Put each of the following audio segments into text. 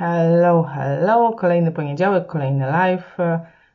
Hello, hello, kolejny poniedziałek, kolejny live.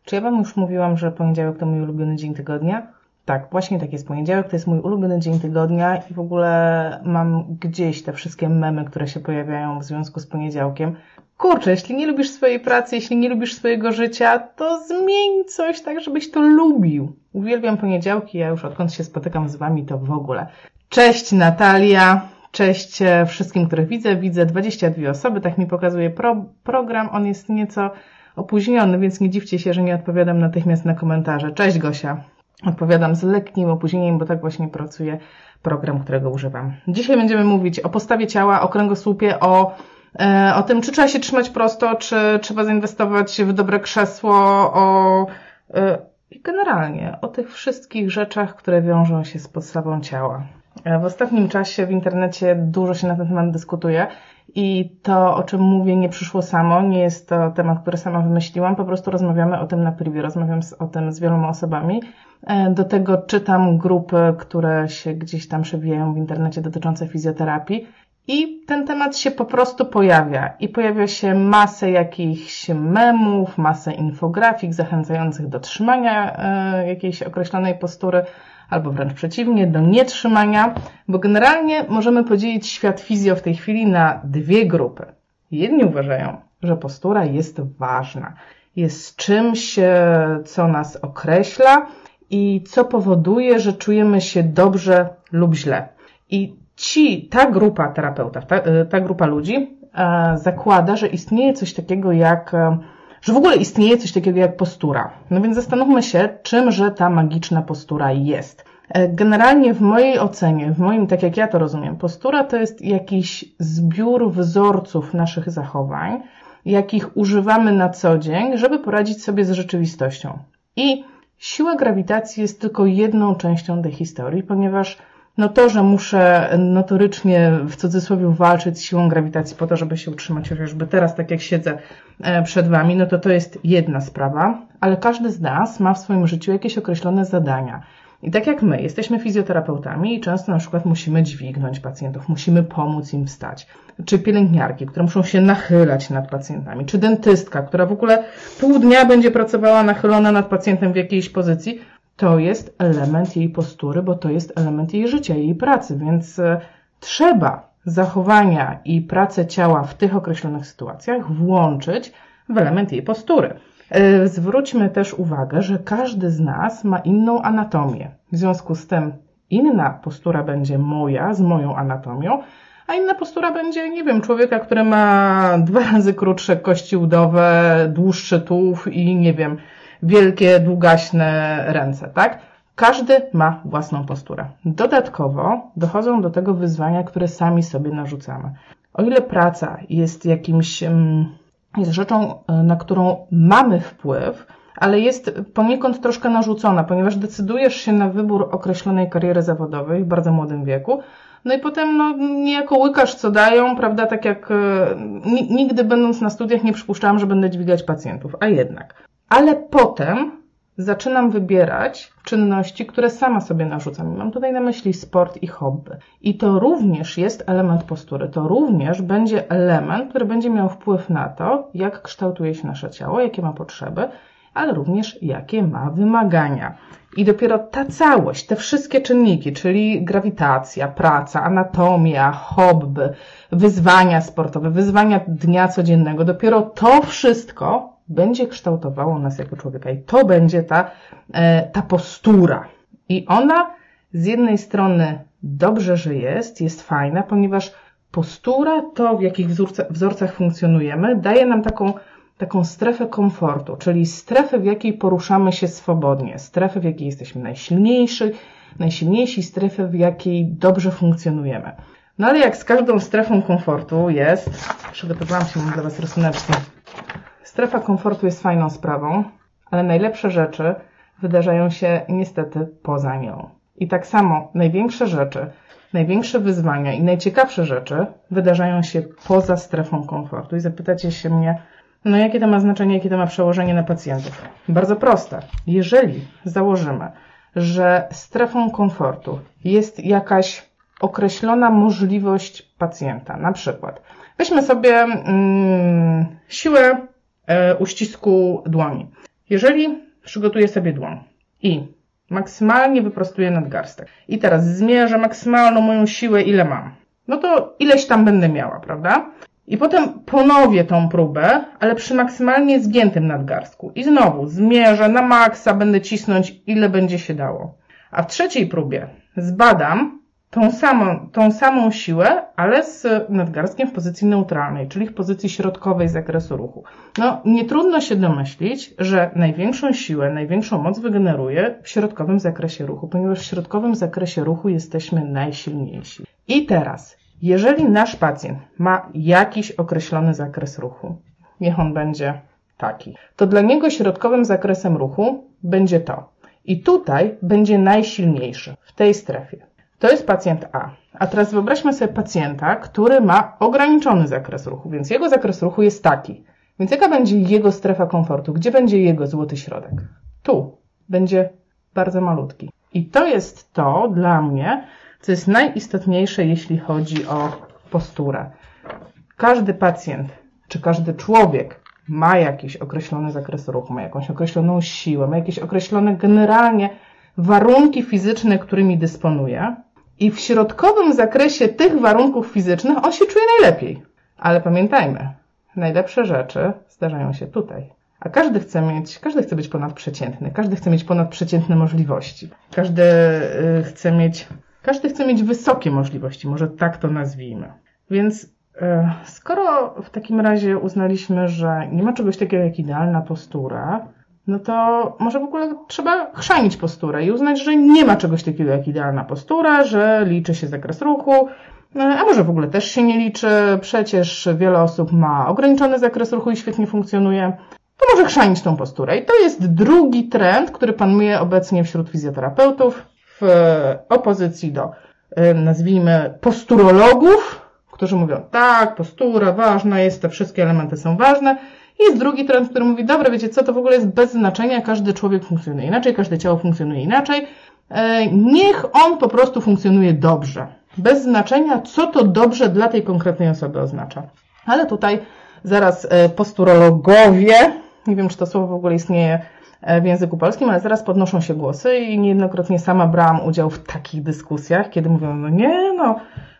Czy ja Wam już mówiłam, że poniedziałek to mój ulubiony dzień tygodnia? Tak, właśnie tak jest poniedziałek, to jest mój ulubiony dzień tygodnia i w ogóle mam gdzieś te wszystkie memy, które się pojawiają w związku z poniedziałkiem. Kurczę, jeśli nie lubisz swojej pracy, jeśli nie lubisz swojego życia, to zmień coś tak, żebyś to lubił. Uwielbiam poniedziałki, ja już odkąd się spotykam z Wami, to w ogóle. Cześć Natalia, Cześć e, wszystkim, których widzę. Widzę 22 osoby, tak mi pokazuje pro, program. On jest nieco opóźniony, więc nie dziwcie się, że nie odpowiadam natychmiast na komentarze. Cześć Gosia. Odpowiadam z lekkim opóźnieniem, bo tak właśnie pracuje program, którego używam. Dzisiaj będziemy mówić o postawie ciała, o kręgosłupie, o, e, o tym, czy trzeba się trzymać prosto, czy trzeba zainwestować w dobre krzesło, o e, generalnie o tych wszystkich rzeczach, które wiążą się z podstawą ciała. E, w ostatnim czasie w internecie dużo się na ten temat dyskutuje i to, o czym mówię, nie przyszło samo, nie jest to temat, który sama wymyśliłam, po prostu rozmawiamy o tym na privie, rozmawiam o tym z wieloma osobami. E, do tego czytam grupy, które się gdzieś tam przewijają w internecie dotyczące fizjoterapii i ten temat się po prostu pojawia i pojawia się masę jakichś memów, masę infografik zachęcających do trzymania e, jakiejś określonej postury, albo wręcz przeciwnie, do nietrzymania, bo generalnie możemy podzielić świat fizjo w tej chwili na dwie grupy. Jedni uważają, że postura jest ważna, jest czymś, e, co nas określa i co powoduje, że czujemy się dobrze lub źle. I ci, ta grupa terapeutów, ta, e, ta grupa ludzi e, zakłada, że istnieje coś takiego jak że w ogóle istnieje coś takiego jak postura. No więc zastanówmy się, czymże ta magiczna postura jest. E, generalnie w mojej ocenie, w moim, tak jak ja to rozumiem, postura to jest jakiś zbiór wzorców naszych zachowań, jakich używamy na co dzień, żeby poradzić sobie z rzeczywistością. I siła grawitacji jest tylko jedną częścią tej historii, ponieważ no to, że muszę notorycznie w cudzysłowie walczyć z siłą grawitacji po to, żeby się utrzymać chociażby teraz, tak jak siedzę e, przed Wami, no to to jest jedna sprawa, ale każdy z nas ma w swoim życiu jakieś określone zadania. I tak jak my, jesteśmy fizjoterapeutami i często na przykład musimy dźwignąć pacjentów, musimy pomóc im wstać. Czy pielęgniarki, które muszą się nachylać nad pacjentami, czy dentystka, która w ogóle pół dnia będzie pracowała nachylona nad pacjentem w jakiejś pozycji, to jest element jej postury, bo to jest element jej życia, jej pracy, więc e, trzeba zachowania i pracę ciała w tych określonych sytuacjach włączyć w element jej postury. E, zwróćmy też uwagę, że każdy z nas ma inną anatomię. W związku z tym inna postura będzie moja z moją anatomią, a inna postura będzie, nie wiem, człowieka, który ma dwa razy krótsze kości udowe, dłuższy tułów i nie wiem, wielkie, długaśne ręce, tak? Każdy ma własną posturę. Dodatkowo dochodzą do tego wyzwania, które sami sobie narzucamy. O ile praca jest jakimś, mm, jest rzeczą, e, na którą mamy wpływ, ale jest poniekąd troszkę narzucona, ponieważ decydujesz się na wybór określonej kariery zawodowej w bardzo młodym wieku, no i potem no, niejako łykasz, co dają, prawda, tak jak e, nigdy będąc na studiach nie przypuszczałam, że będę dźwigać pacjentów, a jednak ale potem zaczynam wybierać czynności, które sama sobie narzucam. Mam tutaj na myśli sport i hobby. I to również jest element postury. To również będzie element, który będzie miał wpływ na to, jak kształtuje się nasze ciało, jakie ma potrzeby, ale również jakie ma wymagania. I dopiero ta całość, te wszystkie czynniki, czyli grawitacja, praca, anatomia, hobby, wyzwania sportowe, wyzwania dnia codziennego, dopiero to wszystko będzie kształtowało nas jako człowieka. I to będzie ta, e, ta postura. I ona z jednej strony dobrze, że jest, jest fajna, ponieważ postura, to w jakich wzorcach, wzorcach funkcjonujemy, daje nam taką, taką strefę komfortu, czyli strefę, w jakiej poruszamy się swobodnie, strefę, w jakiej jesteśmy najsilniejsi, najsilniejsi, strefę, w jakiej dobrze funkcjonujemy. No ale jak z każdą strefą komfortu jest, przygotowałam się, mam dla Was rysuneczki, Strefa komfortu jest fajną sprawą, ale najlepsze rzeczy wydarzają się niestety poza nią. I tak samo największe rzeczy, największe wyzwania i najciekawsze rzeczy wydarzają się poza strefą komfortu. I zapytacie się mnie, no jakie to ma znaczenie, jakie to ma przełożenie na pacjentów? Bardzo proste. Jeżeli założymy, że strefą komfortu jest jakaś określona możliwość pacjenta. Na przykład, weźmy sobie mm, siłę uścisku dłoni. Jeżeli przygotuję sobie dłoń i maksymalnie wyprostuję nadgarstek i teraz zmierzę maksymalną moją siłę, ile mam, no to ileś tam będę miała, prawda? I potem ponowię tą próbę, ale przy maksymalnie zgiętym nadgarstku. I znowu zmierzę na maksa, będę cisnąć ile będzie się dało. A w trzeciej próbie zbadam tą samą, tą samą siłę, ale z nadgarstkiem w pozycji neutralnej, czyli w pozycji środkowej zakresu ruchu. No, nie trudno się domyślić, że największą siłę, największą moc wygeneruje w środkowym zakresie ruchu, ponieważ w środkowym zakresie ruchu jesteśmy najsilniejsi. I teraz, jeżeli nasz pacjent ma jakiś określony zakres ruchu, niech on będzie taki, to dla niego środkowym zakresem ruchu będzie to. I tutaj będzie najsilniejszy, w tej strefie. To jest pacjent A. A teraz wyobraźmy sobie pacjenta, który ma ograniczony zakres ruchu, więc jego zakres ruchu jest taki. Więc jaka będzie jego strefa komfortu? Gdzie będzie jego złoty środek? Tu. Będzie bardzo malutki. I to jest to dla mnie, co jest najistotniejsze, jeśli chodzi o posturę. Każdy pacjent, czy każdy człowiek ma jakiś określony zakres ruchu, ma jakąś określoną siłę, ma jakieś określone generalnie warunki fizyczne, którymi dysponuje. I w środkowym zakresie tych warunków fizycznych on się czuje najlepiej. Ale pamiętajmy, najlepsze rzeczy zdarzają się tutaj. A każdy chce mieć, każdy chce być ponadprzeciętny, każdy chce mieć ponadprzeciętne możliwości. Każdy y, chce mieć, każdy chce mieć wysokie możliwości, może tak to nazwijmy. Więc y, skoro w takim razie uznaliśmy, że nie ma czegoś takiego jak idealna postura, no to może w ogóle trzeba chrzanić posturę i uznać, że nie ma czegoś takiego jak idealna postura, że liczy się zakres ruchu, no, a może w ogóle też się nie liczy, przecież wiele osób ma ograniczony zakres ruchu i świetnie funkcjonuje, to może chrzanić tą posturę. I to jest drugi trend, który panuje obecnie wśród fizjoterapeutów w opozycji do, y, nazwijmy, posturologów, którzy mówią, tak, postura ważna jest, te wszystkie elementy są ważne, jest drugi trend, który mówi, dobra, wiecie co, to w ogóle jest bez znaczenia, każdy człowiek funkcjonuje inaczej, każde ciało funkcjonuje inaczej. E, niech on po prostu funkcjonuje dobrze. Bez znaczenia, co to dobrze dla tej konkretnej osoby oznacza. Ale tutaj zaraz e, posturologowie, nie wiem, czy to słowo w ogóle istnieje e, w języku polskim, ale zaraz podnoszą się głosy i niejednokrotnie sama brałam udział w takich dyskusjach, kiedy mówią, no nie, no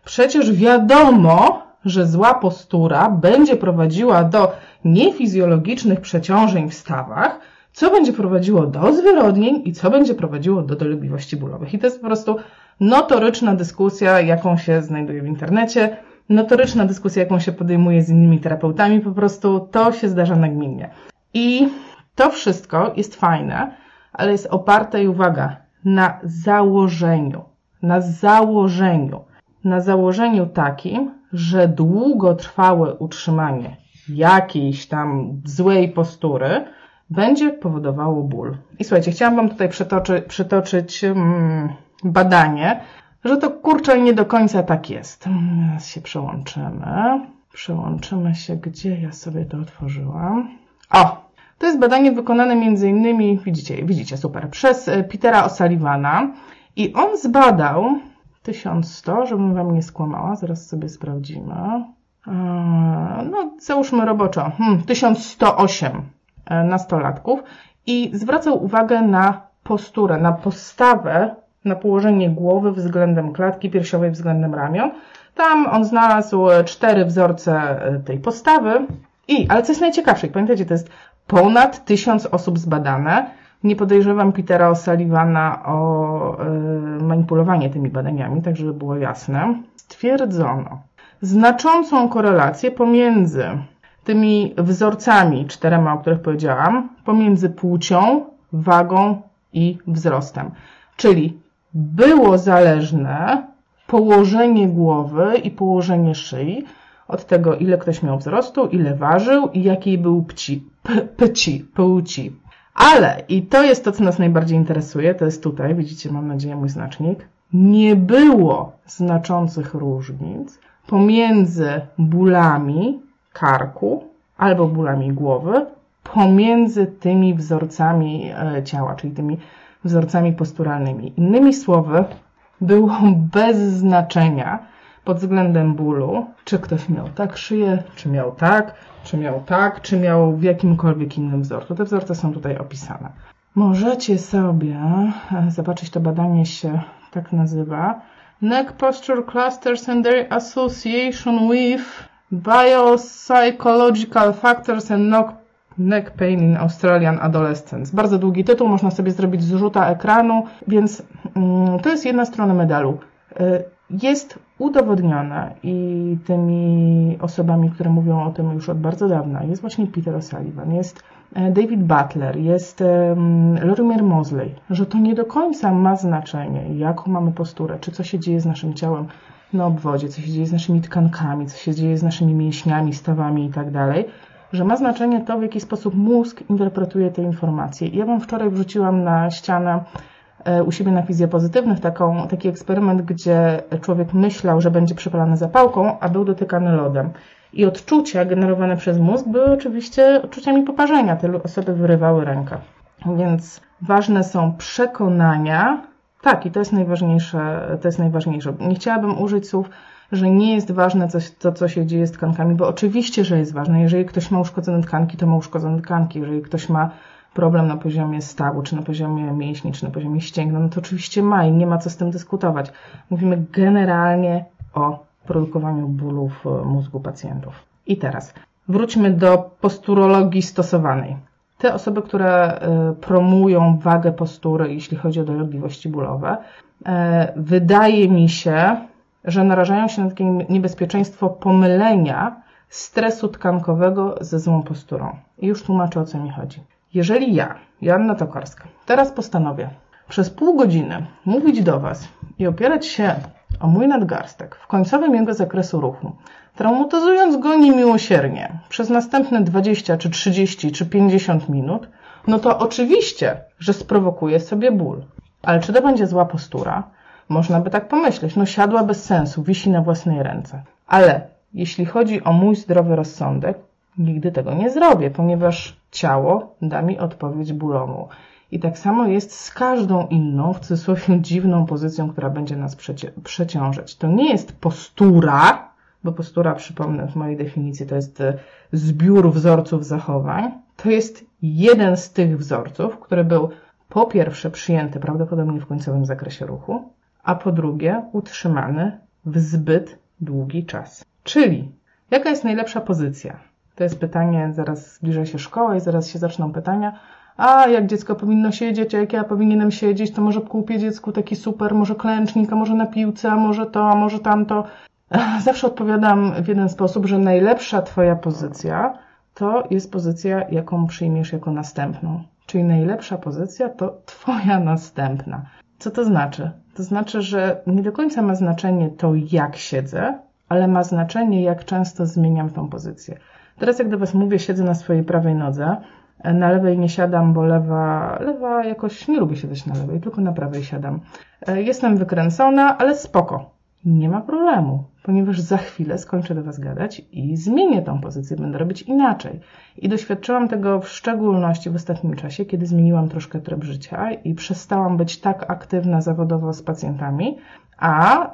przecież wiadomo, że zła postura będzie prowadziła do niefizjologicznych przeciążeń w stawach, co będzie prowadziło do zwyrodnień i co będzie prowadziło do dolegliwości bólowych. I to jest po prostu notoryczna dyskusja, jaką się znajduje w internecie, notoryczna dyskusja, jaką się podejmuje z innymi terapeutami, po prostu to się zdarza nagminnie. I to wszystko jest fajne, ale jest oparte, i uwaga, na założeniu. Na założeniu. Na założeniu takim, że długotrwałe utrzymanie jakiejś tam złej postury będzie powodowało ból. I słuchajcie, chciałam Wam tutaj przytoczy, przytoczyć mm, badanie, że to kurczę nie do końca tak jest. Teraz się przełączymy. Przełączymy się, gdzie ja sobie to otworzyłam. O! To jest badanie wykonane między innymi, widzicie, widzicie, super, przez e, Petera O'Sullivana i on zbadał 1100, żebym Wam nie skłamała, zaraz sobie sprawdzimy. E, no, załóżmy roboczo, hmm, 1108 e, nastolatków i zwracał uwagę na posturę, na postawę, na położenie głowy względem klatki piersiowej, względem ramion. Tam on znalazł cztery wzorce e, tej postawy i, ale co jest najciekawsze, pamiętajcie, to jest ponad tysiąc osób zbadane, nie podejrzewam Petera O'Sullivana o y, manipulowanie tymi badaniami, tak żeby było jasne. Stwierdzono znaczącą korelację pomiędzy tymi wzorcami czterema, o których powiedziałam, pomiędzy płcią, wagą i wzrostem. Czyli było zależne położenie głowy i położenie szyi od tego, ile ktoś miał wzrostu, ile ważył i jakiej był pci, pci, płci. Ale, i to jest to, co nas najbardziej interesuje, to jest tutaj, widzicie, mam nadzieję, mój znacznik, nie było znaczących różnic pomiędzy bólami karku albo bólami głowy, pomiędzy tymi wzorcami e, ciała, czyli tymi wzorcami posturalnymi. Innymi słowy, było bez znaczenia pod względem bólu, czy ktoś miał tak szyję, czy miał tak, czy miał tak, czy miał w jakimkolwiek innym wzorcu. Te wzorce są tutaj opisane. Możecie sobie e, zobaczyć, to badanie się tak nazywa. Neck Posture Clusters and their association with Biopsychological Factors and Neck Pain in Australian Adolescents. Bardzo długi tytuł, można sobie zrobić zrzuta ekranu, więc mm, to jest jedna strona medalu. Jest udowodnione i tymi osobami, które mówią o tym już od bardzo dawna, jest właśnie Peter O'Sullivan, jest e, David Butler, jest Lorimer Mosley, że to nie do końca ma znaczenie, jaką mamy posturę, czy co się dzieje z naszym ciałem na obwodzie, co się dzieje z naszymi tkankami, co się dzieje z naszymi mięśniami, stawami i tak że ma znaczenie to, w jaki sposób mózg interpretuje te informacje. Ja Wam wczoraj wrzuciłam na ścianę u siebie na fizjopozytywnych taką, taki eksperyment, gdzie człowiek myślał, że będzie przepalany zapałką, a był dotykany lodem. I odczucia generowane przez mózg były oczywiście odczuciami poparzenia. Te osoby wyrywały rękę. Więc ważne są przekonania. Tak, i to jest najważniejsze. To jest najważniejsze. Nie chciałabym użyć słów, że nie jest ważne coś, to, co się dzieje z tkankami, bo oczywiście, że jest ważne. Jeżeli ktoś ma uszkodzone tkanki, to ma uszkodzone tkanki. Jeżeli ktoś ma problem na poziomie stawu, czy na poziomie mięśni, czy na poziomie ścięgna, no to oczywiście ma i nie ma co z tym dyskutować. Mówimy generalnie o produkowaniu bólu w mózgu pacjentów. I teraz wróćmy do posturologii stosowanej. Te osoby, które y, promują wagę postury, jeśli chodzi o dolegliwości bólowe, y, wydaje mi się, że narażają się na takie niebezpieczeństwo pomylenia stresu tkankowego ze złą posturą. I już tłumaczę, o co mi chodzi. Jeżeli ja, Joanna Tokarska, teraz postanowię przez pół godziny mówić do Was i opierać się o mój nadgarstek w końcowym jego zakresu ruchu, traumatyzując go niemiłosiernie przez następne 20 czy 30 czy 50 minut, no to oczywiście, że sprowokuje sobie ból. Ale czy to będzie zła postura? Można by tak pomyśleć. No siadła bez sensu, wisi na własnej ręce. Ale jeśli chodzi o mój zdrowy rozsądek, nigdy tego nie zrobię, ponieważ ciało da mi odpowiedź bólową. I tak samo jest z każdą inną, w cudzysłowie dziwną pozycją, która będzie nas przecie przeciążać. To nie jest postura, bo postura, przypomnę, w mojej definicji to jest e, zbiór wzorców zachowań. To jest jeden z tych wzorców, który był po pierwsze przyjęty prawdopodobnie w końcowym zakresie ruchu, a po drugie utrzymany w zbyt długi czas. Czyli jaka jest najlepsza pozycja? To jest pytanie, zaraz zbliża się szkoła i zaraz się zaczną pytania. A jak dziecko powinno siedzieć, a jak ja powinienem siedzieć, to może kupię dziecku taki super, może klęcznik, a może na piłce, a może to, a może tamto. Zawsze odpowiadam w jeden sposób, że najlepsza Twoja pozycja to jest pozycja, jaką przyjmiesz jako następną. Czyli najlepsza pozycja to Twoja następna. Co to znaczy? To znaczy, że nie do końca ma znaczenie to, jak siedzę, ale ma znaczenie, jak często zmieniam tą pozycję. Teraz jak do Was mówię, siedzę na swojej prawej nodze. Na lewej nie siadam, bo lewa, lewa jakoś nie lubię siedzieć na lewej, tylko na prawej siadam. E, jestem wykręcona, ale spoko. Nie ma problemu, ponieważ za chwilę skończę do Was gadać i zmienię tą pozycję, będę robić inaczej. I doświadczyłam tego w szczególności w ostatnim czasie, kiedy zmieniłam troszkę tryb życia i przestałam być tak aktywna zawodowo z pacjentami, a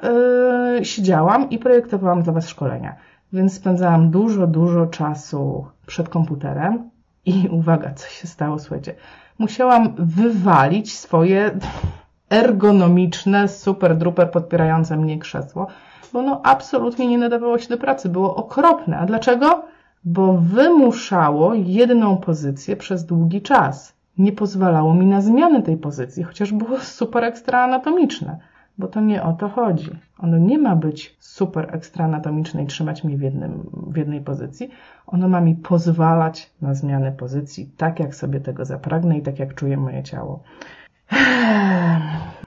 yy, siedziałam i projektowałam dla Was szkolenia. Więc spędzałam dużo, dużo czasu przed komputerem i uwaga, co się stało, słuchajcie. Musiałam wywalić swoje ergonomiczne, super druper podpierające mnie krzesło, bo ono absolutnie nie nadawało się do pracy. Było okropne. A dlaczego? Bo wymuszało jedną pozycję przez długi czas. Nie pozwalało mi na zmianę tej pozycji, chociaż było super ekstra anatomiczne bo to nie o to chodzi. Ono nie ma być super ekstra anatomiczne i trzymać mnie w, jednym, w jednej pozycji. Ono ma mi pozwalać na zmianę pozycji, tak jak sobie tego zapragnę i tak jak czuje moje ciało.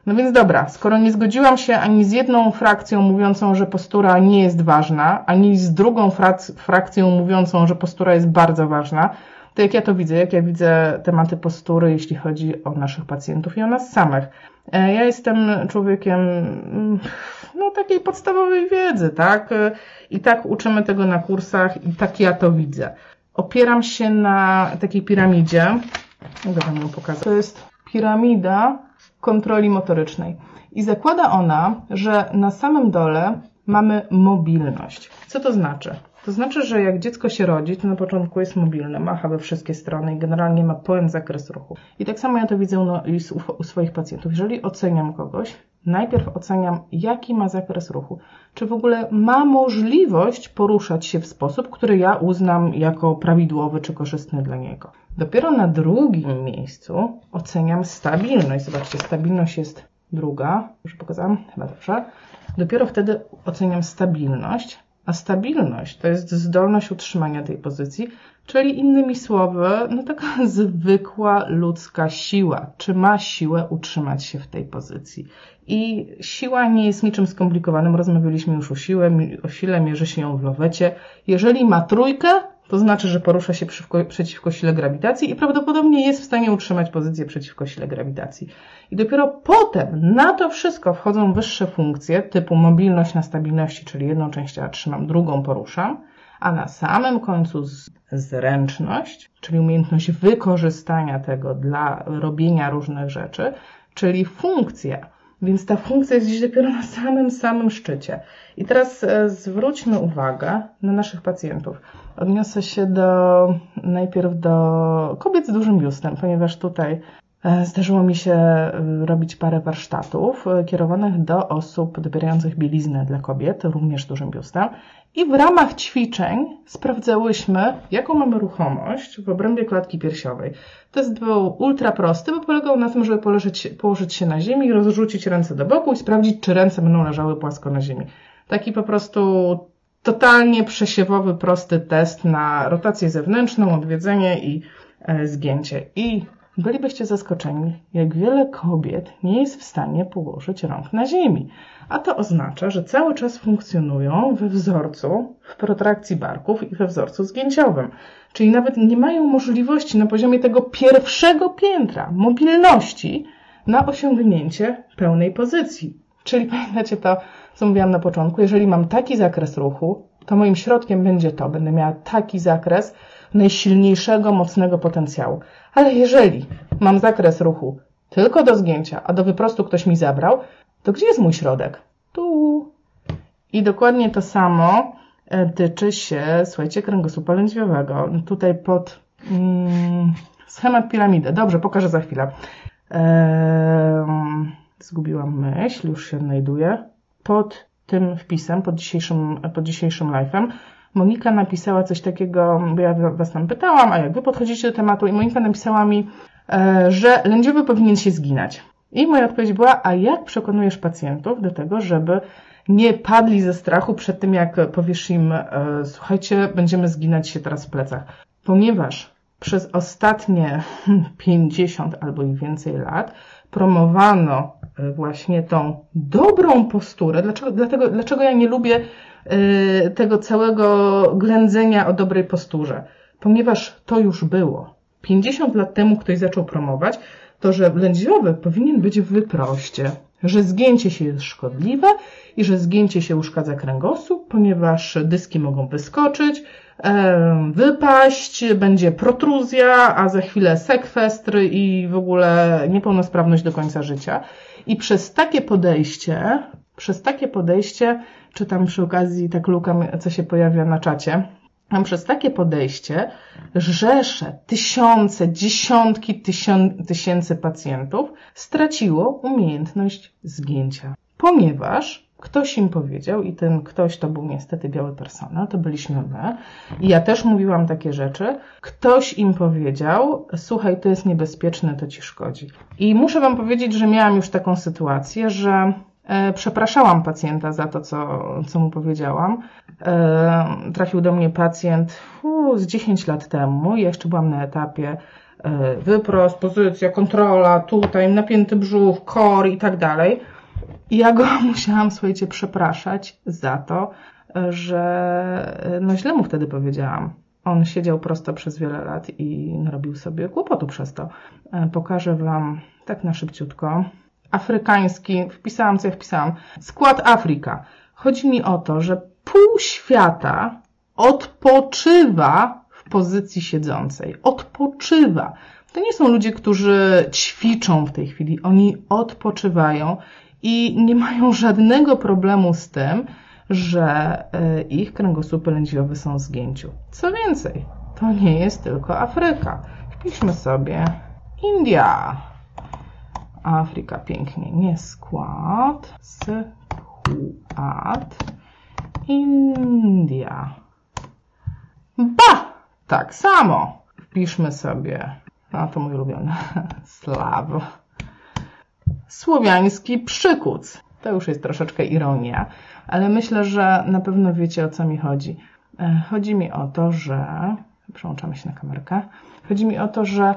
No więc dobra, skoro nie zgodziłam się ani z jedną frakcją mówiącą, że postura nie jest ważna, ani z drugą frakcją mówiącą, że postura jest bardzo ważna, to jak ja to widzę, jak ja widzę tematy postury, jeśli chodzi o naszych pacjentów i o nas samych. E, ja jestem człowiekiem mm, no, takiej podstawowej wiedzy, tak? I tak uczymy tego na kursach i tak ja to widzę. Opieram się na takiej piramidzie. Mogę Wam ją pokazać. To jest piramida kontroli motorycznej. I zakłada ona, że na samym dole mamy mobilność. Co to znaczy? To znaczy, że jak dziecko się rodzi, to na początku jest mobilne, macha we wszystkie strony i generalnie ma pełen zakres ruchu. I tak samo ja to widzę no, u swoich pacjentów. Jeżeli oceniam kogoś, najpierw oceniam, jaki ma zakres ruchu. Czy w ogóle ma możliwość poruszać się w sposób, który ja uznam jako prawidłowy czy korzystny dla niego. Dopiero na drugim miejscu oceniam stabilność. Zobaczcie, stabilność jest druga. Już pokazałam? Chyba dobrze. Dopiero wtedy oceniam stabilność, a stabilność to jest zdolność utrzymania tej pozycji, czyli innymi słowy, no taka zwykła ludzka siła. Czy ma siłę utrzymać się w tej pozycji? I siła nie jest niczym skomplikowanym. Rozmawialiśmy już o, siłę, o sile, mierzy się ją w lowecie. Jeżeli ma trójkę, to znaczy, że porusza się przeciwko, sile grawitacji i prawdopodobnie jest w stanie utrzymać pozycję przeciwko sile grawitacji. I dopiero potem na to wszystko wchodzą wyższe funkcje typu mobilność na stabilności, czyli jedną część ja trzymam, drugą poruszam, a na samym końcu zręczność, czyli umiejętność wykorzystania tego dla robienia różnych rzeczy, czyli funkcja. Więc ta funkcja jest dziś dopiero na samym, samym szczycie. I teraz e, zwróćmy uwagę na naszych pacjentów. Odniosę się do, najpierw do kobiet z dużym biustem, ponieważ tutaj zdarzyło mi się e, robić parę warsztatów e, kierowanych do osób dobierających bieliznę dla kobiet, również dużym biustem. I w ramach ćwiczeń sprawdzałyśmy, jaką mamy ruchomość w obrębie klatki piersiowej. Test był ultra prosty, bo polegał na tym, żeby położyć, położyć się na ziemi, rozrzucić ręce do boku i sprawdzić, czy ręce będą leżały płasko na ziemi. Taki po prostu totalnie przesiewowy, prosty test na rotację zewnętrzną, odwiedzenie i e, zgięcie. I bylibyście zaskoczeni, jak wiele kobiet nie jest w stanie położyć rąk na ziemi. A to oznacza, że cały czas funkcjonują we wzorcu w protrakcji barków i we wzorcu zgięciowym. Czyli nawet nie mają możliwości na poziomie tego pierwszego piętra mobilności na osiągnięcie pełnej pozycji. Czyli pamiętacie to, co mówiłam na początku, jeżeli mam taki zakres ruchu, to moim środkiem będzie to, będę miała taki zakres najsilniejszego, mocnego potencjału. Ale jeżeli mam zakres ruchu tylko do zgięcia, a do wyprostu ktoś mi zabrał, to gdzie jest mój środek? Tu. I dokładnie to samo e, tyczy się, słuchajcie, kręgosłupa lędźwiowego. Tutaj pod mm, schemat piramidy. Dobrze, pokażę za chwilę. Zgubiłam myśl, już się znajduję pod tym wpisem, pod dzisiejszym, pod dzisiejszym live'em, Monika napisała coś takiego, bo ja was tam pytałam, a jak wy podchodzicie do tematu i Monika napisała mi, e, że lędziowy powinien się zginać. I moja odpowiedź była, a jak przekonujesz pacjentów do tego, żeby nie padli ze strachu przed tym, jak powiesz im, e, słuchajcie, będziemy zginać się teraz w plecach. Ponieważ przez ostatnie 50 albo i więcej lat promowano e, właśnie tą dobrą posturę. Dlaczego, dlatego, dlaczego ja nie lubię tego całego ględzenia o dobrej posturze? Ponieważ to już było. 50 lat temu ktoś zaczął promować to, że lędziowy powinien być w wyproście, że zgięcie się jest szkodliwe i że zgięcie się uszkadza kręgosłup, ponieważ dyski mogą wyskoczyć, wypaść, będzie protruzja, a za chwilę sekwestr i w ogóle niepełnosprawność do końca życia. I przez takie podejście, przez takie podejście, czytam przy okazji tak lukam, co się pojawia na czacie, a przez takie podejście rzesze, tysiące, dziesiątki tysięcy pacjentów straciło umiejętność zgięcia. Ponieważ Ktoś im powiedział i ten ktoś to był niestety biały personel, to byliśmy my. I ja też mówiłam takie rzeczy. Ktoś im powiedział, słuchaj, to jest niebezpieczne, to ci szkodzi. I muszę wam powiedzieć, że miałam już taką sytuację, że przepraszałam pacjenta za to, co, co mu powiedziałam. E, trafił do mnie pacjent uu, z 10 lat temu, ja jeszcze byłam na etapie e, wyprost, pozycja, kontrola, tutaj napięty brzuch, kor i tak dalej. I ja go musiałam, słuchajcie, przepraszać za to, że no źle mu wtedy powiedziałam. On siedział prosto przez wiele lat i narobił sobie kłopotu przez to. E, pokażę Wam tak na szybciutko. Afrykański, wpisałam co ja wpisałam. Skład Afryka. Chodzi mi o to, że pół świata odpoczywa w pozycji siedzącej. Odpoczywa. To nie są ludzie, którzy ćwiczą w tej chwili, oni odpoczywają i nie mają żadnego problemu z tym, że y, ich kręgosłupy lędźwiowe są w zgięciu. Co więcej, to nie jest tylko Afryka. Wpiszmy sobie India. Afryka pięknie. Nie skład. Skład. India. Ba! Tak samo. Wpiszmy sobie. A to mój ulubiony. Slaw. Słowiański przykuc. To już jest troszeczkę ironia, ale myślę, że na pewno wiecie o co mi chodzi. E, chodzi mi o to, że. Przełączamy się na kamerkę. Chodzi mi o to, że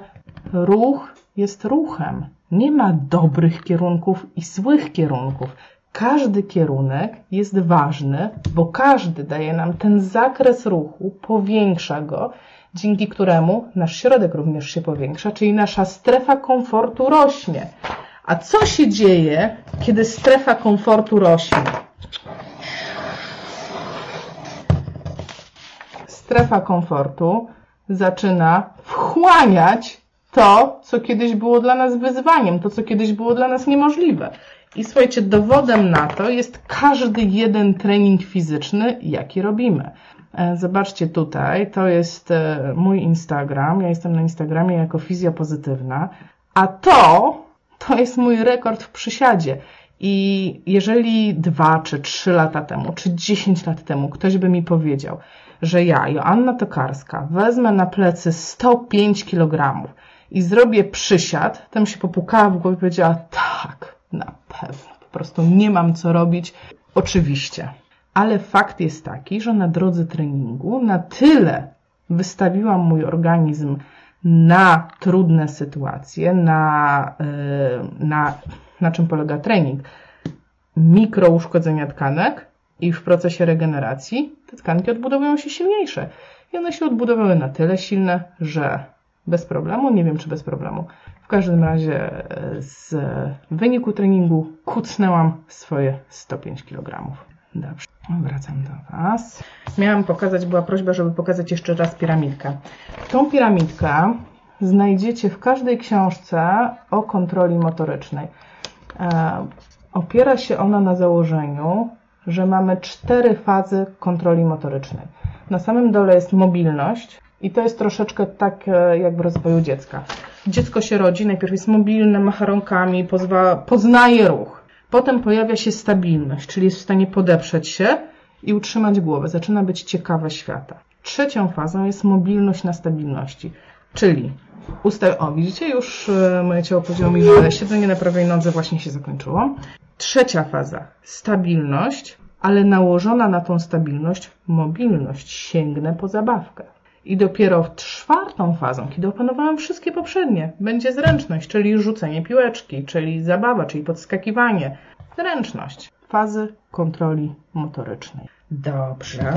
ruch jest ruchem. Nie ma dobrych kierunków i złych kierunków. Każdy kierunek jest ważny, bo każdy daje nam ten zakres ruchu, powiększa go, dzięki któremu nasz środek również się powiększa, czyli nasza strefa komfortu rośnie. A co się dzieje, kiedy strefa komfortu rośnie? Strefa komfortu zaczyna wchłaniać to, co kiedyś było dla nas wyzwaniem, to, co kiedyś było dla nas niemożliwe. I słuchajcie, dowodem na to jest każdy jeden trening fizyczny, jaki robimy. E, zobaczcie tutaj, to jest e, mój Instagram. Ja jestem na Instagramie jako fizjopozytywna, a to, to jest mój rekord w przysiadzie. I jeżeli dwa, czy trzy lata temu, czy dziesięć lat temu ktoś by mi powiedział, że ja, Joanna Tokarska, wezmę na plecy 105 kg i zrobię przysiad, tam się popukała w głowie i powiedziała, tak, na pewno, po prostu nie mam co robić. Oczywiście. Ale fakt jest taki, że na drodze treningu na tyle wystawiłam mój organizm na trudne sytuacje, na, yy, na, na czym polega trening. Mikrouszkodzenia tkanek i w procesie regeneracji te tkanki odbudowują się silniejsze. I one się odbudowały na tyle silne, że bez problemu, nie wiem czy bez problemu. W każdym razie e, z wyniku treningu kucnęłam swoje 105 kg. Dobrze, wracam do Was. Miałam pokazać, była prośba, żeby pokazać jeszcze raz piramidkę. Tą piramidkę znajdziecie w każdej książce o kontroli motorycznej. E, opiera się ona na założeniu, że mamy cztery fazy kontroli motorycznej. Na samym dole jest mobilność, i to jest troszeczkę tak e, jak w rozwoju dziecka. Dziecko się rodzi, najpierw jest mobilne, macha rąkami, pozwa, poznaje ruch. Potem pojawia się stabilność, czyli jest w stanie podeprzeć się i utrzymać głowę. Zaczyna być ciekawe świata. Trzecią fazą jest mobilność na stabilności, czyli ustaw... O, widzicie, już e, moje ciało że siedzenie na prawej nodze właśnie się zakończyło. Trzecia faza, stabilność, ale nałożona na tą stabilność mobilność. Sięgnę po zabawkę. I dopiero w czwartą fazą, kiedy opanowałam wszystkie poprzednie, będzie zręczność, czyli rzucenie piłeczki, czyli zabawa, czyli podskakiwanie. Zręczność. Fazy kontroli motorycznej. Dobrze.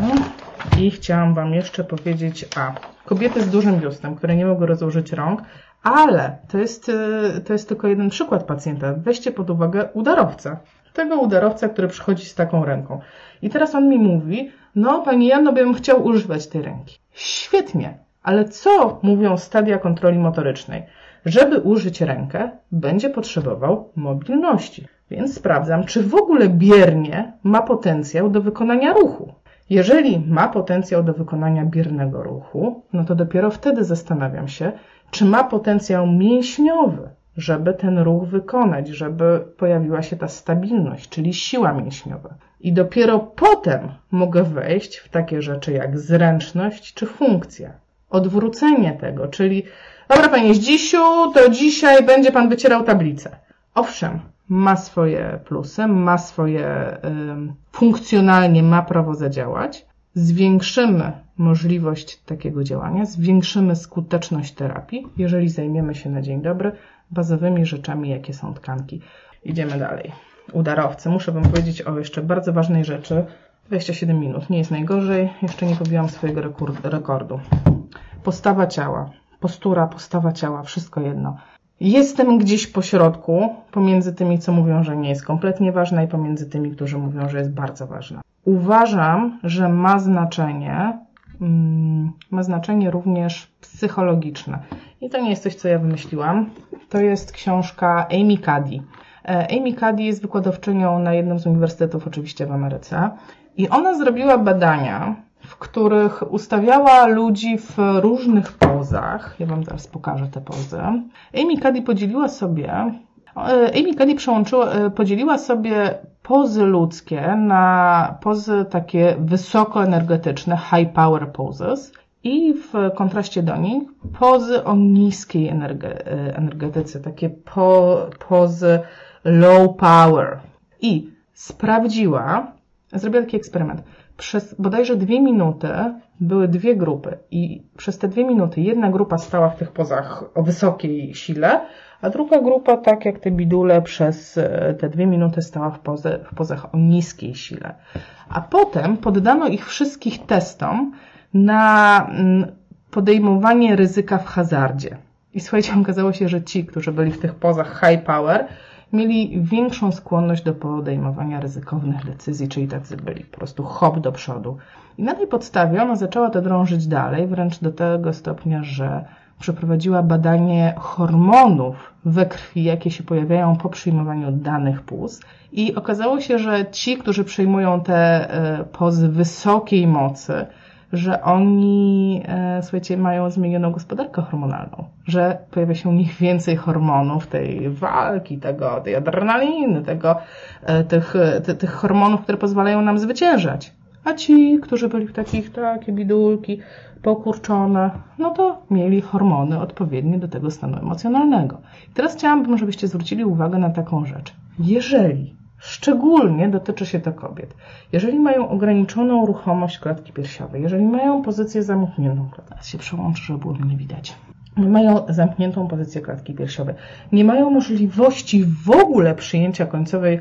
I chciałam Wam jeszcze powiedzieć, a kobiety z dużym biustem, które nie mogą rozłożyć rąk, ale to jest, y, to jest tylko jeden przykład pacjenta. Weźcie pod uwagę udarowca. Tego udarowca, który przychodzi z taką ręką. I teraz on mi mówi, no Pani Jano, bym chciał używać tej ręki. Świetnie, ale co mówią stadia kontroli motorycznej? Żeby użyć rękę, będzie potrzebował mobilności. Więc sprawdzam, czy w ogóle biernie ma potencjał do wykonania ruchu. Jeżeli ma potencjał do wykonania biernego ruchu, no to dopiero wtedy zastanawiam się, czy ma potencjał mięśniowy, żeby ten ruch wykonać, żeby pojawiła się ta stabilność, czyli siła mięśniowa. I dopiero potem mogę wejść w takie rzeczy jak zręczność czy funkcja. Odwrócenie tego, czyli dobra panie Zdzisiu, to dzisiaj będzie pan wycierał tablicę. Owszem, ma swoje plusy, ma swoje funkcjonalnie ma prawo zadziałać. Zwiększymy możliwość takiego działania, zwiększymy skuteczność terapii, jeżeli zajmiemy się na dzień dobry bazowymi rzeczami, jakie są tkanki. Idziemy dalej udarowcy. Muszę Wam powiedzieć o jeszcze bardzo ważnej rzeczy. 27 minut, nie jest najgorzej. Jeszcze nie pobiłam swojego rekordu. Postawa ciała, postura, postawa ciała, wszystko jedno. Jestem gdzieś po środku, pomiędzy tymi, co mówią, że nie jest kompletnie ważna i pomiędzy tymi, którzy mówią, że jest bardzo ważna. Uważam, że ma znaczenie ma znaczenie również psychologiczne. I to nie jest coś, co ja wymyśliłam. To jest książka Amy Cuddy. E, Amy Cuddy jest wykładowczynią na jednym z uniwersytetów, oczywiście w Ameryce. I ona zrobiła badania, w których ustawiała ludzi w różnych pozach. Ja Wam teraz pokażę te pozy. Amy Cuddy podzieliła sobie e, Amy Cuddy e, podzieliła sobie pozy ludzkie na pozy takie wysokoenergetyczne, high power poses i w kontraście do nich pozy o niskiej energetyce, takie po, pozy low power. I sprawdziła, zrobiła taki eksperyment. Przez bodajże dwie minuty były dwie grupy i przez te dwie minuty jedna grupa stała w tych pozach o wysokiej sile, a druga grupa, tak jak te bidule, przez e, te dwie minuty stała w, poze, w pozach o niskiej sile. A potem poddano ich wszystkich testom na mm, podejmowanie ryzyka w hazardzie. I słuchajcie, okazało się, że ci, którzy byli w tych pozach high power, mieli większą skłonność do podejmowania ryzykownych decyzji, czyli tak byli po prostu hop do przodu. I na tej podstawie ona zaczęła to drążyć dalej, wręcz do tego stopnia, że przeprowadziła badanie hormonów we krwi, jakie się pojawiają po przyjmowaniu danych płuc. I okazało się, że ci, którzy przyjmują te e, pozy wysokiej mocy, że oni, e, słuchajcie, mają zmienioną gospodarkę hormonalną, że pojawia się u nich więcej hormonów, tej walki, tego, tej adrenaliny, tego, e, tych, tych hormonów, które pozwalają nam zwyciężać. A ci, którzy byli w takich, takie bidulki, pokurczone, no to mieli hormony odpowiednie do tego stanu emocjonalnego. I teraz chciałabym, żebyście zwrócili uwagę na taką rzecz. Jeżeli Szczególnie dotyczy się to kobiet. Jeżeli mają ograniczoną ruchomość klatki piersiowej, jeżeli mają pozycję zamkniętą, teraz się przełączy, żeby było mnie widać, mają zamkniętą pozycję klatki piersiowej, nie mają możliwości w ogóle przyjęcia końcowej,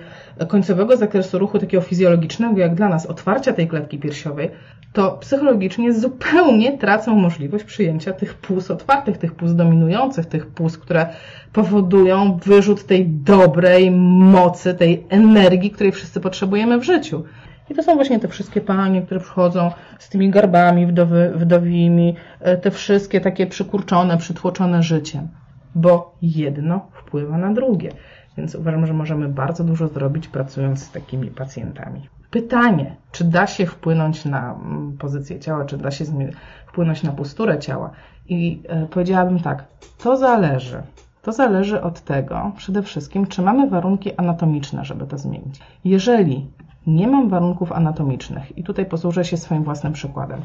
końcowego zakresu ruchu takiego fizjologicznego, jak dla nas otwarcia tej klatki piersiowej, to psychologicznie zupełnie tracą możliwość przyjęcia tych płuc otwartych, tych płuc dominujących, tych płuc, które powodują wyrzut tej dobrej mocy, tej energii, której wszyscy potrzebujemy w życiu. I to są właśnie te wszystkie panie, które przychodzą z tymi garbami wdowy, wdowimi, e, te wszystkie takie przykurczone, przytłoczone życiem, bo jedno wpływa na drugie. Więc uważam, że możemy bardzo dużo zrobić pracując z takimi pacjentami. Pytanie, czy da się wpłynąć na mm, pozycję ciała, czy da się wpłynąć na posturę ciała? I e, powiedziałabym tak, to zależy. To zależy od tego przede wszystkim, czy mamy warunki anatomiczne, żeby to zmienić. Jeżeli nie mam warunków anatomicznych i tutaj posłużę się swoim własnym przykładem.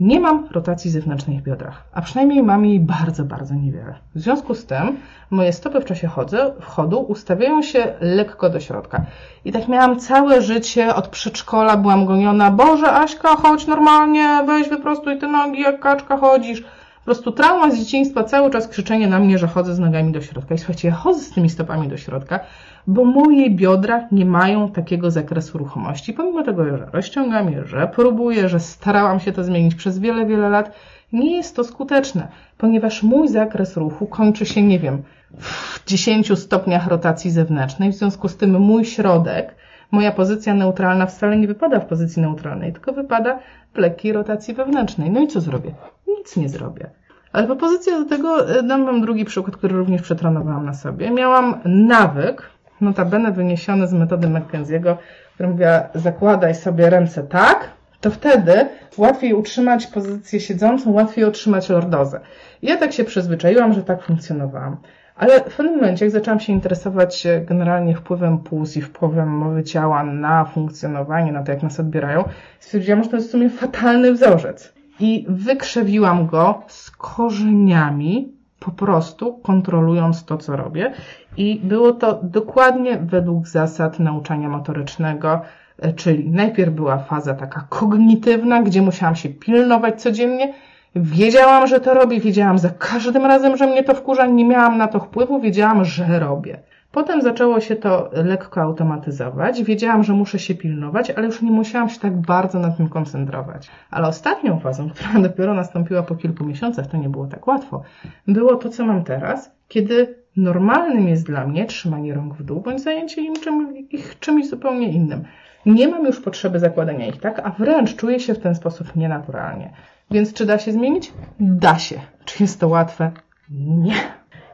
Nie mam rotacji zewnętrznej w biodrach, a przynajmniej mam jej bardzo, bardzo niewiele. W związku z tym moje stopy w czasie chodzę, chodu ustawiają się lekko do środka. I tak miałam całe życie, od przedszkola byłam goniona, Boże Aśka, chodź normalnie, weź wyprostuj te nogi, jak kaczka chodzisz. Prostu trauma z dzieciństwa, cały czas krzyczenie na mnie, że chodzę z nogami do środka. I słuchajcie, ja chodzę z tymi stopami do środka, bo moje biodra nie mają takiego zakresu ruchomości. Pomimo tego, że rozciągam je, że próbuję, że starałam się to zmienić przez wiele, wiele lat, nie jest to skuteczne, ponieważ mój zakres ruchu kończy się, nie wiem, w 10 stopniach rotacji zewnętrznej, w związku z tym mój środek, moja pozycja neutralna wcale nie wypada w pozycji neutralnej, tylko wypada w lekkiej rotacji wewnętrznej. No i co zrobię? Nic nie zrobię. Ale propozycja do tego, e, dam Wam drugi przykład, który również przetrenowałam na sobie. Miałam nawyk, notabene wyniesiony z metody McKenzie'ego, który mówiła, zakładaj sobie ręce tak, to wtedy łatwiej utrzymać pozycję siedzącą, łatwiej utrzymać lordozę. Ja tak się przyzwyczaiłam, że tak funkcjonowałam. Ale w pewnym momencie, jak zaczęłam się interesować e, generalnie wpływem płuc i wpływem mowy ciała na funkcjonowanie, na to, jak nas odbierają, stwierdziłam, że to jest w sumie fatalny wzorzec. I wykrzewiłam go z korzeniami, po prostu kontrolując to, co robię. I było to dokładnie według zasad nauczania motorycznego, e, czyli najpierw była faza taka kognitywna, gdzie musiałam się pilnować codziennie. Wiedziałam, że to robię, wiedziałam za każdym razem, że mnie to wkurza, nie miałam na to wpływu, wiedziałam, że robię. Potem zaczęło się to lekko automatyzować. Wiedziałam, że muszę się pilnować, ale już nie musiałam się tak bardzo na tym koncentrować. Ale ostatnią fazą, która dopiero nastąpiła po kilku miesiącach, to nie było tak łatwo, było to, co mam teraz, kiedy normalnym jest dla mnie trzymanie rąk w dół, bądź zajęcie im czym, ich czymś zupełnie innym. Nie mam już potrzeby zakładania ich tak, a wręcz czuję się w ten sposób nienaturalnie. Więc czy da się zmienić? Da się. Czy jest to łatwe? Nie.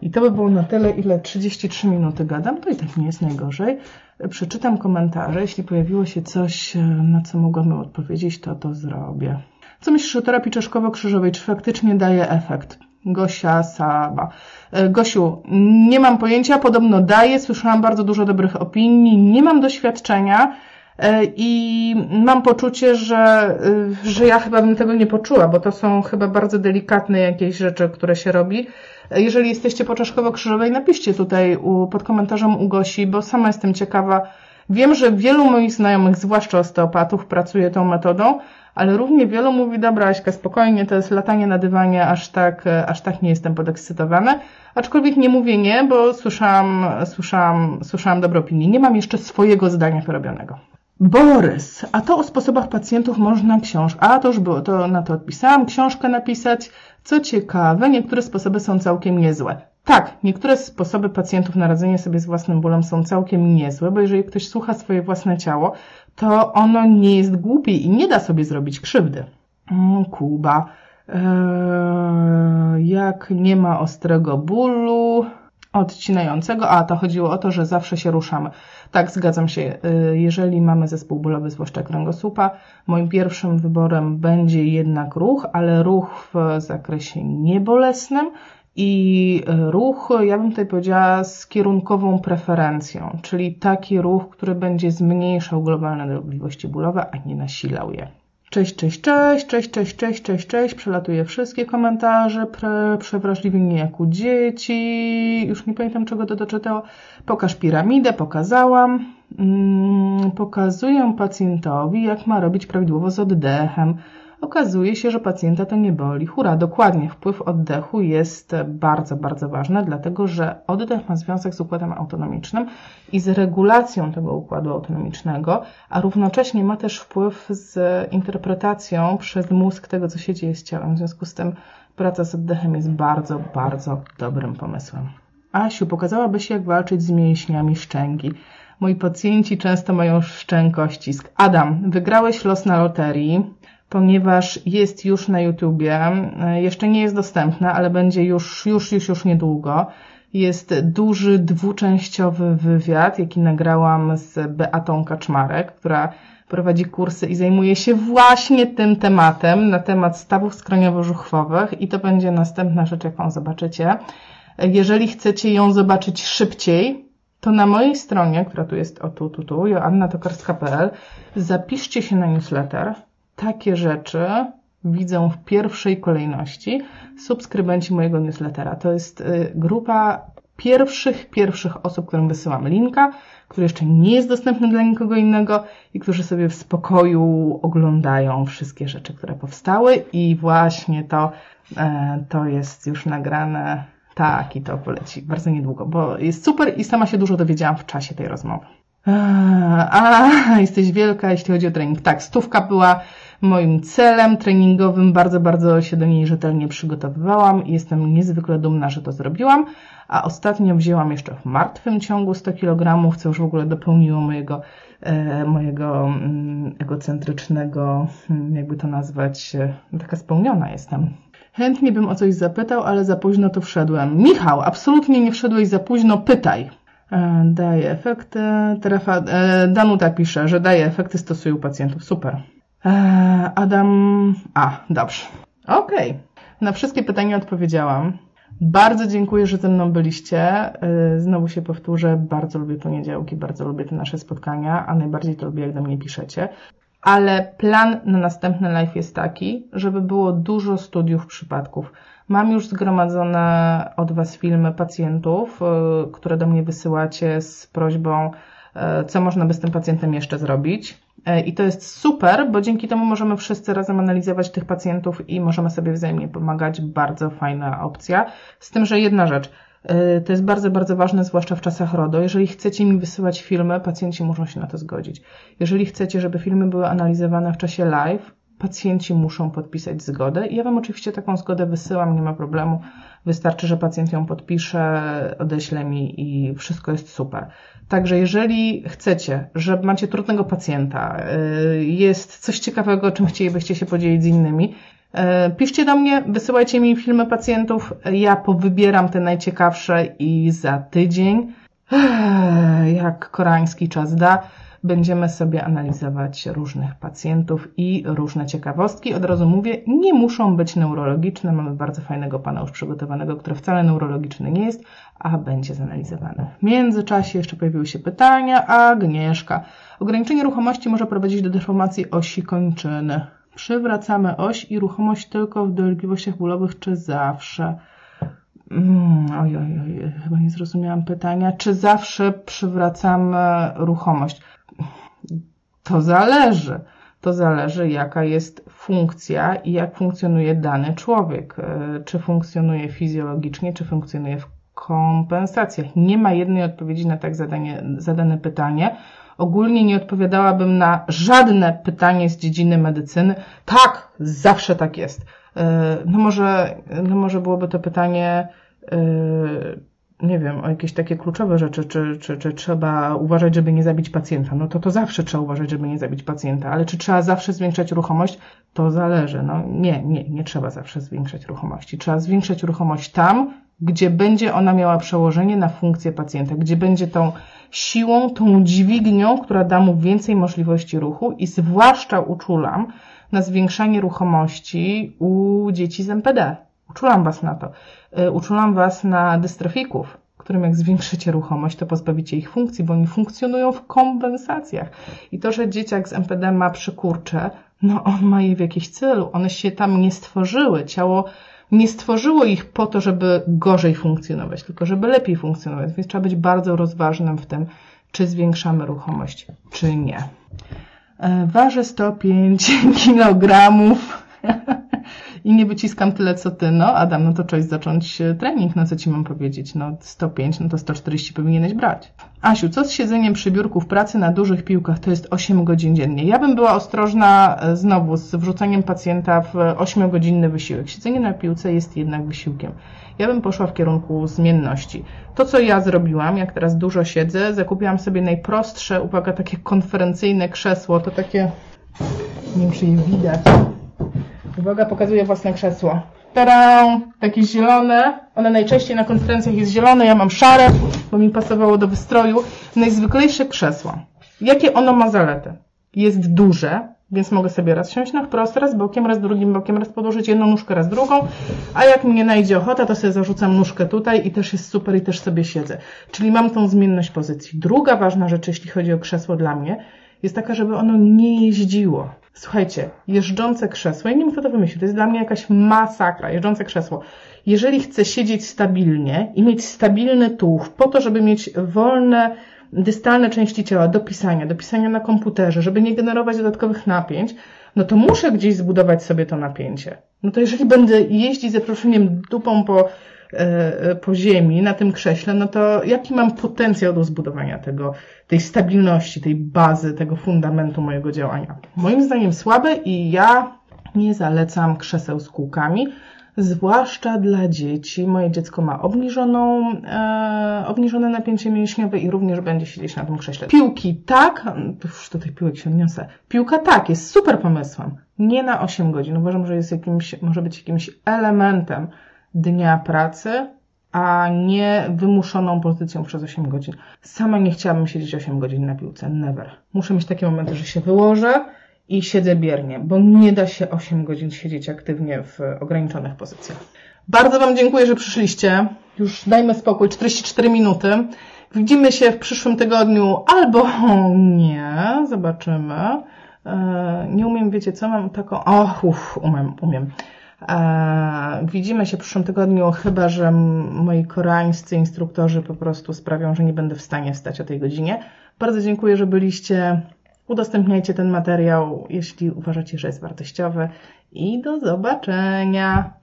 I to by było na tyle, ile 33 minuty gadam, to i tak nie jest najgorzej. Przeczytam komentarze, jeśli pojawiło się coś, e, na co mogłabym odpowiedzieć, to to zrobię. Co myślisz o terapii czaszkowo-krzyżowej? Czy faktycznie daje efekt? Gosia Saba. E, Gosiu, nie mam pojęcia, podobno daje, słyszałam bardzo dużo dobrych opinii, nie mam doświadczenia e, i mam poczucie, że, że ja chyba bym tego nie poczuła, bo to są chyba bardzo delikatne jakieś rzeczy, które się robi. Jeżeli jesteście po Czaszkowo-Krzyżowej, napiszcie tutaj u, pod komentarzem u Gosi, bo sama jestem ciekawa. Wiem, że wielu moich znajomych, zwłaszcza osteopatów, pracuje tą metodą, ale równie wielu mówi, dobra Aśka, spokojnie, to jest latanie na dywanie, aż tak, aż tak nie jestem podekscytowana. Aczkolwiek nie mówię nie, bo słyszałam, słyszałam, słyszałam dobre opinie. Nie mam jeszcze swojego zdania wyrobionego. Borys, a to o sposobach pacjentów można książkę. A to już było, to na to odpisałam, książkę napisać. Co ciekawe, niektóre sposoby są całkiem niezłe. Tak, niektóre sposoby pacjentów na radzenie sobie z własnym bólem są całkiem niezłe, bo jeżeli ktoś słucha swoje własne ciało, to ono nie jest głupie i nie da sobie zrobić krzywdy. Mm, Kuba. Eee, jak nie ma ostrego bólu, odcinającego, a to chodziło o to, że zawsze się ruszamy. Tak, zgadzam się. Y, jeżeli mamy zespół bólowy, zwłaszcza kręgosłupa, moim pierwszym wyborem będzie jednak ruch, ale ruch w zakresie niebolesnym i y, ruch, ja bym tutaj powiedziała, z kierunkową preferencją, czyli taki ruch, który będzie zmniejszał globalne dolegliwości bólowe, a nie nasilał je. Cześć, cześć, cześć, cześć, cześć, cześć, cześć, cześć. Przelatuję wszystkie komentarze. Pre, przewrażliwienie jak u dzieci. Już nie pamiętam czego to doczytało. Pokaż piramidę, pokazałam. Mm, pokazuję pacjentowi, jak ma robić prawidłowo z oddechem. Okazuje się, że pacjenta to nie boli. Hura, dokładnie. Wpływ oddechu jest bardzo, bardzo ważny, dlatego że oddech ma związek z układem autonomicznym i z regulacją tego układu autonomicznego, a równocześnie ma też wpływ z interpretacją przez mózg tego, co się dzieje z ciałem. W związku z tym praca z oddechem jest bardzo, bardzo dobrym pomysłem. Asiu, pokazałabyś jak walczyć z mięśniami szczęki. Moi pacjenci często mają szczękościsk. Adam, wygrałeś los na loterii ponieważ jest już na YouTubie. Jeszcze nie jest dostępne, ale będzie już, już, już, już niedługo. Jest duży, dwuczęściowy wywiad, jaki nagrałam z Beatą Kaczmarek, która prowadzi kursy i zajmuje się właśnie tym tematem, na temat stawów skroniowo-żuchwowych i to będzie następna rzecz, jaką zobaczycie. Jeżeli chcecie ją zobaczyć szybciej, to na mojej stronie, która tu jest, o tu, tu, tu, joannatokarska.pl, zapiszcie się na newsletter, takie rzeczy widzą w pierwszej kolejności subskrybenci mojego newslettera. To jest y, grupa pierwszych, pierwszych osób, którym wysyłam linka, który jeszcze nie jest dostępny dla nikogo innego i którzy sobie w spokoju oglądają wszystkie rzeczy, które powstały i właśnie to, e, to jest już nagrane tak i to poleci bardzo niedługo, bo jest super i sama się dużo dowiedziałam w czasie tej rozmowy. A, jesteś wielka, jeśli chodzi o trening. Tak, stówka była moim celem treningowym. Bardzo, bardzo się do niej rzetelnie przygotowywałam i jestem niezwykle dumna, że to zrobiłam. A ostatnio wzięłam jeszcze w martwym ciągu 100 kg, co już w ogóle dopełniło mojego, e, mojego mm, egocentrycznego, mm, jakby to nazwać, e, taka spełniona jestem. Chętnie bym o coś zapytał, ale za późno to wszedłem. Michał, absolutnie nie wszedłeś za późno, pytaj. E, daje efekty. Trefa, e, Danuta pisze, że daje efekty, stosuje u pacjentów. Super. E, Adam. A, dobrze. Okej. Okay. Na wszystkie pytania odpowiedziałam. Bardzo dziękuję, że ze mną byliście. Znowu się powtórzę, bardzo lubię poniedziałki, bardzo lubię te nasze spotkania, a najbardziej to lubię, jak do mnie piszecie. Ale plan na następny live jest taki, żeby było dużo studiów przypadków. Mam już zgromadzone od Was filmy pacjentów, y, które do mnie wysyłacie z prośbą, y, co można by z tym pacjentem jeszcze zrobić. Y, I to jest super, bo dzięki temu możemy wszyscy razem analizować tych pacjentów i możemy sobie wzajemnie pomagać. Bardzo fajna opcja. Z tym, że jedna rzecz, to jest bardzo, bardzo ważne, zwłaszcza w czasach RODO. Jeżeli chcecie mi wysyłać filmy, pacjenci muszą się na to zgodzić. Jeżeli chcecie, żeby filmy były analizowane w czasie live, pacjenci muszą podpisać zgodę. Ja Wam oczywiście taką zgodę wysyłam, nie ma problemu. Wystarczy, że pacjent ją podpisze, odeśle mi i wszystko jest super. Także jeżeli chcecie, że macie trudnego pacjenta, y, jest coś ciekawego, czym chcielibyście się podzielić z innymi, y, piszcie do mnie, wysyłajcie mi filmy pacjentów, ja powybieram te najciekawsze i za tydzień, jak koreański czas da, będziemy sobie analizować różnych pacjentów i różne ciekawostki. Od razu mówię, nie muszą być neurologiczne. Mamy bardzo fajnego pana już przygotowanego, który wcale neurologiczny nie jest, a będzie zanalizowany. W międzyczasie jeszcze pojawiły się pytania. Agnieszka. Ograniczenie ruchomości może prowadzić do deformacji osi kończyny. Przywracamy oś i ruchomość tylko w dolegliwościach bólowych, czy zawsze? Mm, oj, oj, oj, chyba nie zrozumiałam pytania. Czy zawsze przywracamy ruchomość? To zależy. To zależy, jaka jest funkcja i jak funkcjonuje dany człowiek. E, czy funkcjonuje fizjologicznie, czy funkcjonuje w kompensacjach. Nie ma jednej odpowiedzi na tak zadanie, zadane pytanie. Ogólnie nie odpowiadałabym na żadne pytanie z dziedziny medycyny. Tak, zawsze tak jest. E, no może, no może byłoby to pytanie, e, nie wiem, o jakieś takie kluczowe rzeczy, czy, czy, czy trzeba uważać, żeby nie zabić pacjenta. No to to zawsze trzeba uważać, żeby nie zabić pacjenta, ale czy trzeba zawsze zwiększać ruchomość? To zależy. No nie, nie, nie trzeba zawsze zwiększać ruchomości. Trzeba zwiększać ruchomość tam, gdzie będzie ona miała przełożenie na funkcję pacjenta, gdzie będzie tą siłą, tą dźwignią, która da mu więcej możliwości ruchu i zwłaszcza uczulam na zwiększanie ruchomości u dzieci z MPD. Uczulam Was na to. E, uczulam Was na dystrofików, którym jak zwiększycie ruchomość, to pozbawicie ich funkcji, bo oni funkcjonują w kompensacjach. I to, że dzieciak z MPD ma przykurcze, no on ma je w jakiś celu. One się tam nie stworzyły. Ciało nie stworzyło ich po to, żeby gorzej funkcjonować, tylko żeby lepiej funkcjonować. Więc trzeba być bardzo rozważnym w tym, czy zwiększamy ruchomość, czy nie. E, Ważę 105 kg i nie wyciskam tyle co ty. No, Adam, no to czas zacząć e, trening, no co ci mam powiedzieć? No 105, no to 140 powinieneś brać. Asiu, co z siedzeniem przy biurku w pracy na dużych piłkach? To jest 8 godzin dziennie. Ja bym była ostrożna e, znowu z wrzucaniem pacjenta w 8-godzinny wysiłek. Siedzenie na piłce jest jednak wysiłkiem. Ja bym poszła w kierunku zmienności. To, co ja zrobiłam, jak teraz dużo siedzę, zakupiłam sobie najprostsze, uwaga, takie konferencyjne krzesło, to takie, nie wiem, czy je widać, Uwaga, pokazuję własne krzesło. Tadam! Takie zielone. One najczęściej na konferencjach jest zielone, ja mam szare, bo mi pasowało do wystroju. Najzwyklejsze krzesło. Jakie ono ma zalety? Jest duże, więc mogę sobie raz siąść na wprost, raz bokiem, raz drugim bokiem, raz podłożyć jedną nóżkę, raz drugą, a jak mnie najdzie ochota, to sobie zarzucam nóżkę tutaj i też jest super i też sobie siedzę. Czyli mam tą zmienność pozycji. Druga ważna rzecz, jeśli chodzi o krzesło dla mnie, jest taka, żeby ono nie jeździło. Słuchajcie, jeżdżące krzesło, ja nie kto to wymyślił, to jest dla mnie jakaś masakra, jeżdżące krzesło. Jeżeli chcę siedzieć stabilnie i mieć stabilny tułów po to, żeby mieć wolne, dystalne części ciała do pisania, do pisania na komputerze, żeby nie generować dodatkowych napięć, no to muszę gdzieś zbudować sobie to napięcie. No to jeżeli będę jeździć ze proszeniem dupą po po ziemi na tym krześle, no to jaki mam potencjał do zbudowania tego, tej stabilności, tej bazy, tego fundamentu mojego działania? Moim zdaniem słabe i ja nie zalecam krzeseł z kółkami, zwłaszcza dla dzieci. Moje dziecko ma obniżoną, e, obniżone napięcie mięśniowe i również będzie siedzieć na tym krześle. Piłki tak, już do tych piłek się odniosę. Piłka tak, jest super pomysłem. Nie na 8 godzin. Uważam, że jest jakimś, może być jakimś elementem dnia pracy, a nie wymuszoną pozycją przez 8 godzin. Sama nie chciałabym siedzieć 8 godzin na piłce. Never. Muszę mieć takie momenty, że się wyłożę i siedzę biernie, bo nie da się 8 godzin siedzieć aktywnie w ograniczonych pozycjach. Bardzo Wam dziękuję, że przyszliście. Już dajmy spokój, 44 minuty. Widzimy się w przyszłym tygodniu albo nie, zobaczymy. E, nie umiem, wiecie co, mam taką, o, uff, umiem, umiem. Widzimy się w przyszłym tygodniu, chyba że moi koreańscy instruktorzy po prostu sprawią, że nie będę w stanie wstać o tej godzinie. Bardzo dziękuję, że byliście. Udostępniajcie ten materiał, jeśli uważacie, że jest wartościowy. I do zobaczenia.